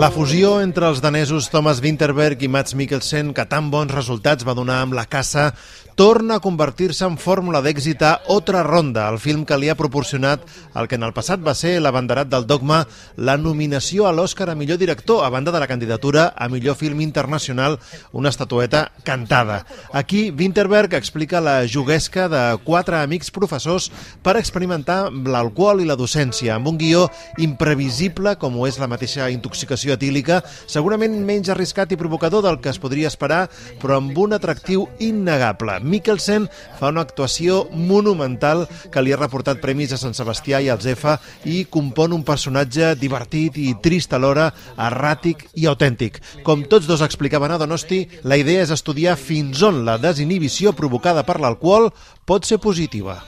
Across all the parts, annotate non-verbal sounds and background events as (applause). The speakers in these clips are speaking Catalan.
La fusió entre els danesos Thomas Winterberg i Mats Mikkelsen, que tan bons resultats va donar amb la caça, torna a convertir-se en fórmula d'èxit a Otra Ronda, el film que li ha proporcionat el que en el passat va ser l'abanderat del dogma, la nominació a l'Oscar a millor director, a banda de la candidatura a millor film internacional, una estatueta cantada. Aquí, Winterberg explica la juguesca de quatre amics professors per experimentar l'alcohol i la docència, amb un guió imprevisible com és la mateixa intoxicació etílica, segurament menys arriscat i provocador del que es podria esperar, però amb un atractiu innegable. Mikkelsen fa una actuació monumental que li ha reportat premis a Sant Sebastià i als EFA i compon un personatge divertit i trist alhora, erràtic i autèntic. Com tots dos explicaven a Donosti, la idea és estudiar fins on la desinhibició provocada per l'alcohol pot ser positiva.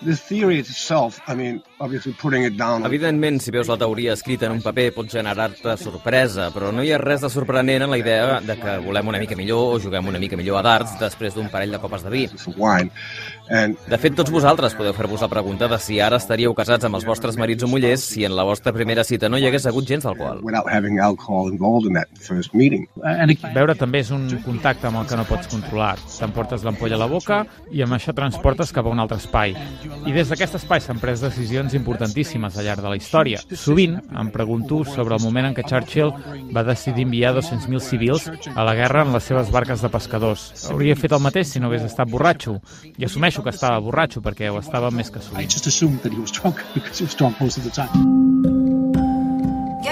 Evidentment, si veus la teoria escrita en un paper pot generar-te sorpresa, però no hi ha res de sorprenent en la idea de que volem una mica millor o juguem una mica millor a darts després d'un parell de copes de vi. De fet, tots vosaltres podeu fer-vos la pregunta de si ara estaríeu casats amb els vostres marits o mullers si en la vostra primera cita no hi hagués hagut gens d'alcohol. Beure també és un contacte amb el que no pots controlar. T'emportes l'ampolla a la boca i amb això transportes cap a un altre espai. I des d'aquest espai s'han pres decisions importantíssimes al llarg de la història. Sovint em pregunto sobre el moment en què Churchill va decidir enviar 200.000 civils a la guerra en les seves barques de pescadors. Hauria fet el mateix si no hagués estat borratxo. I assumeixo que estava borratxo perquè ho estava més que sovint. (laughs)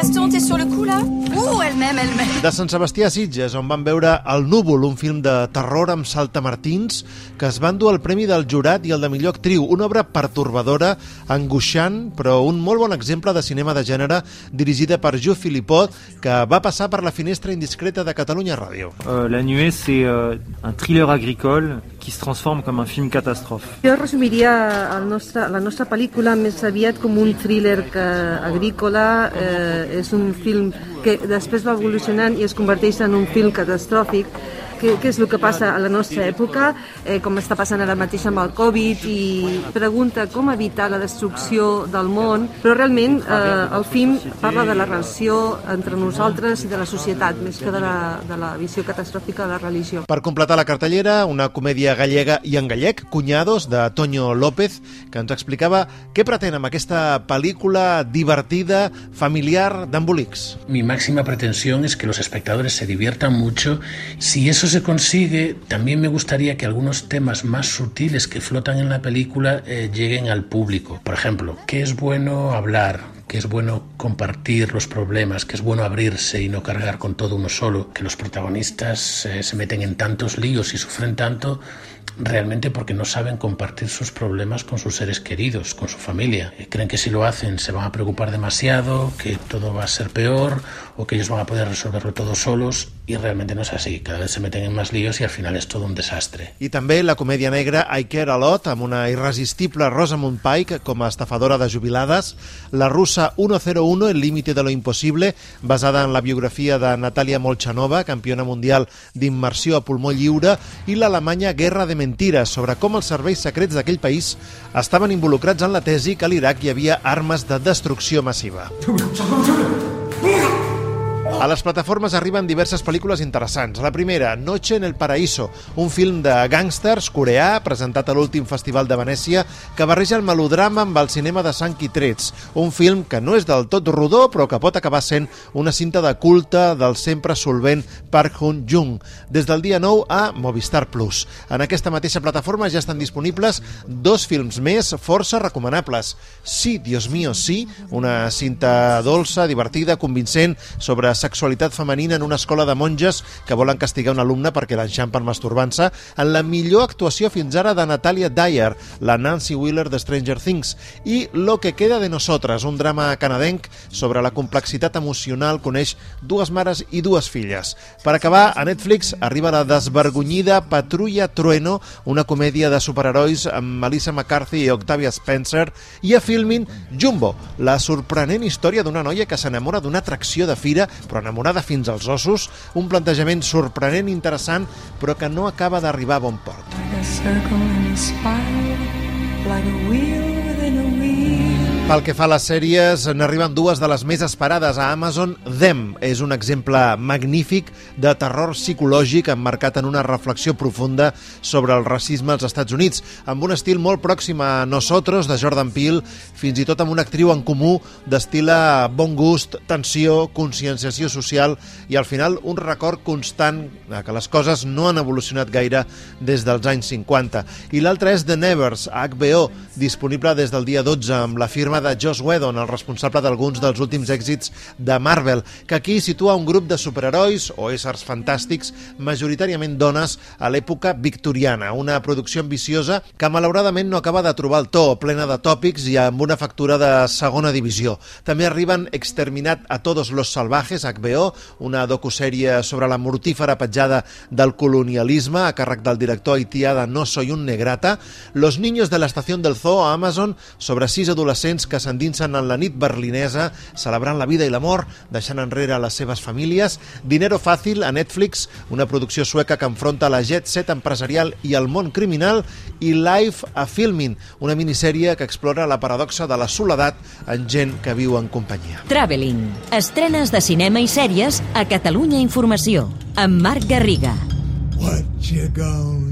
Gaston, t'es sur le coup là Ouh, elle-même, elle-même. De Sant Sebastià a Sitges, on van veure El Núvol, un film de terror amb saltamartins que es van dur el Premi del Jurat i el de millor actriu. Una obra pertorbadora, angoixant, però un molt bon exemple de cinema de gènere dirigida per Jo Filipot, que va passar per la finestra indiscreta de Catalunya Ràdio. Euh, la Nuée, c'est euh, un thriller agricole qui se transforme comme un film catastrophe. Jo resumiria el nostre, la nostra pel·lícula més aviat com un thriller que, agrícola. Eh, és un film que després va evolucionant i es converteix en un film catastròfic què, què és el que passa a la nostra època, eh, com està passant ara mateix amb el Covid, i pregunta com evitar la destrucció del món, però realment eh, el film parla de la relació entre nosaltres i de la societat, més que de la, de la visió catastròfica de la religió. Per completar la cartellera, una comèdia gallega i en gallec, Cunyados, de Toño López, que ens explicava què pretén amb aquesta pel·lícula divertida, familiar, d'embolics. Mi máxima pretensión es que los espectadores se diviertan mucho. Si eso se consigue, también me gustaría que algunos temas más sutiles que flotan en la película eh, lleguen al público. Por ejemplo, ¿qué es bueno hablar? Que es bueno compartir los problemas, que es bueno abrirse y no cargar con todo uno solo, que los protagonistas eh, se meten en tantos líos y sufren tanto realmente porque no saben compartir sus problemas con sus seres queridos, con su familia. Eh, creen que si lo hacen se van a preocupar demasiado, que todo va a ser peor o que ellos van a poder resolverlo todos solos i realment no és així. Cada vegada se meten en més líos i al final és tot un desastre. I també la comèdia negra I Care a Lot, amb una irresistible Rosamund Pike com a estafadora de jubilades, la russa 101, El límite de lo imposible, basada en la biografia de Natalia Molchanova, campiona mundial d'immersió a pulmó lliure, i l'alemanya Guerra de Mentires, sobre com els serveis secrets d'aquell país estaven involucrats en la tesi que a l'Iraq hi havia armes de destrucció massiva. A les plataformes arriben diverses pel·lícules interessants. La primera, Noche en el Paraíso, un film de gàngsters coreà presentat a l'últim Festival de Venècia que barreja el melodrama amb el cinema de sang i trets. Un film que no és del tot rodó però que pot acabar sent una cinta de culte del sempre solvent Park Hoon-jung. Des del dia 9 a Movistar Plus. En aquesta mateixa plataforma ja estan disponibles dos films més força recomanables. Sí, Dios mío, sí, una cinta dolça, divertida, convincent sobre sexualitat sexualitat femenina en una escola de monges que volen castigar un alumne perquè l'enxampen masturbant-se, en la millor actuació fins ara de Natalia Dyer, la Nancy Wheeler de Stranger Things, i Lo que queda de nosotres, un drama canadenc sobre la complexitat emocional coneix dues mares i dues filles. Per acabar, a Netflix arriba la desvergonyida Patrulla Trueno, una comèdia de superherois amb Melissa McCarthy i Octavia Spencer, i a Filmin Jumbo, la sorprenent història d'una noia que s'enamora d'una atracció de fira, però enamorada fins als ossos, un plantejament sorprenent i interessant, però que no acaba d'arribar a bon port. Like a. Pel que fa a les sèries, n'arriben dues de les més esperades a Amazon. Them és un exemple magnífic de terror psicològic emmarcat en una reflexió profunda sobre el racisme als Estats Units, amb un estil molt pròxim a Nosotros, de Jordan Peele, fins i tot amb una actriu en comú d'estil bon gust, tensió, conscienciació social i al final un record constant que les coses no han evolucionat gaire des dels anys 50. I l'altra és The Nevers, a HBO, disponible des del dia 12 amb la firma de Joss Whedon, el responsable d'alguns dels últims èxits de Marvel, que aquí situa un grup de superherois o éssers fantàstics, majoritàriament dones, a l'època victoriana, una producció ambiciosa que malauradament no acaba de trobar el to, plena de tòpics i amb una factura de segona divisió. També arriben Exterminat a todos los salvajes, HBO, una docusèrie sobre la mortífera petjada del colonialisme a càrrec del director haitià de No soy un negrata, Los niños de la estación del zoo a Amazon sobre sis adolescents que s'endinsen en la nit berlinesa celebrant la vida i l'amor, deixant enrere les seves famílies. Dinero fàcil a Netflix, una producció sueca que enfronta la jet set empresarial i el món criminal, i Life a Filming, una minissèrie que explora la paradoxa de la soledat en gent que viu en companyia. Traveling. Estrenes de cinema i sèries a Catalunya Informació, amb Marc Garriga. What you gonna